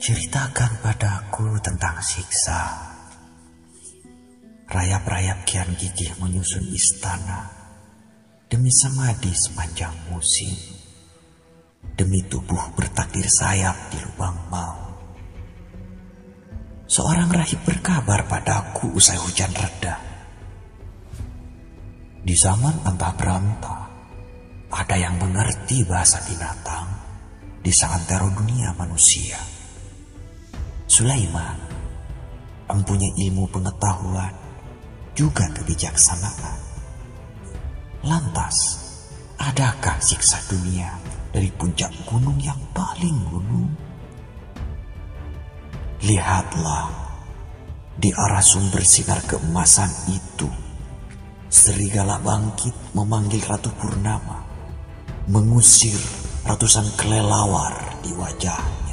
Ceritakan padaku tentang siksa. Rayap-rayap kian gigih menyusun istana demi samadi sepanjang musim. Demi tubuh bertakdir sayap di lubang mau. Seorang rahib berkabar padaku usai hujan reda. Di zaman antah berantah, ada yang mengerti bahasa binatang di seantero dunia manusia. Sulaiman mempunyai ilmu pengetahuan juga kebijaksanaan. Lantas, adakah siksa dunia dari puncak gunung yang paling gunung? Lihatlah, di arah sumber sinar keemasan itu, serigala bangkit memanggil Ratu Purnama, mengusir ratusan kelelawar di wajah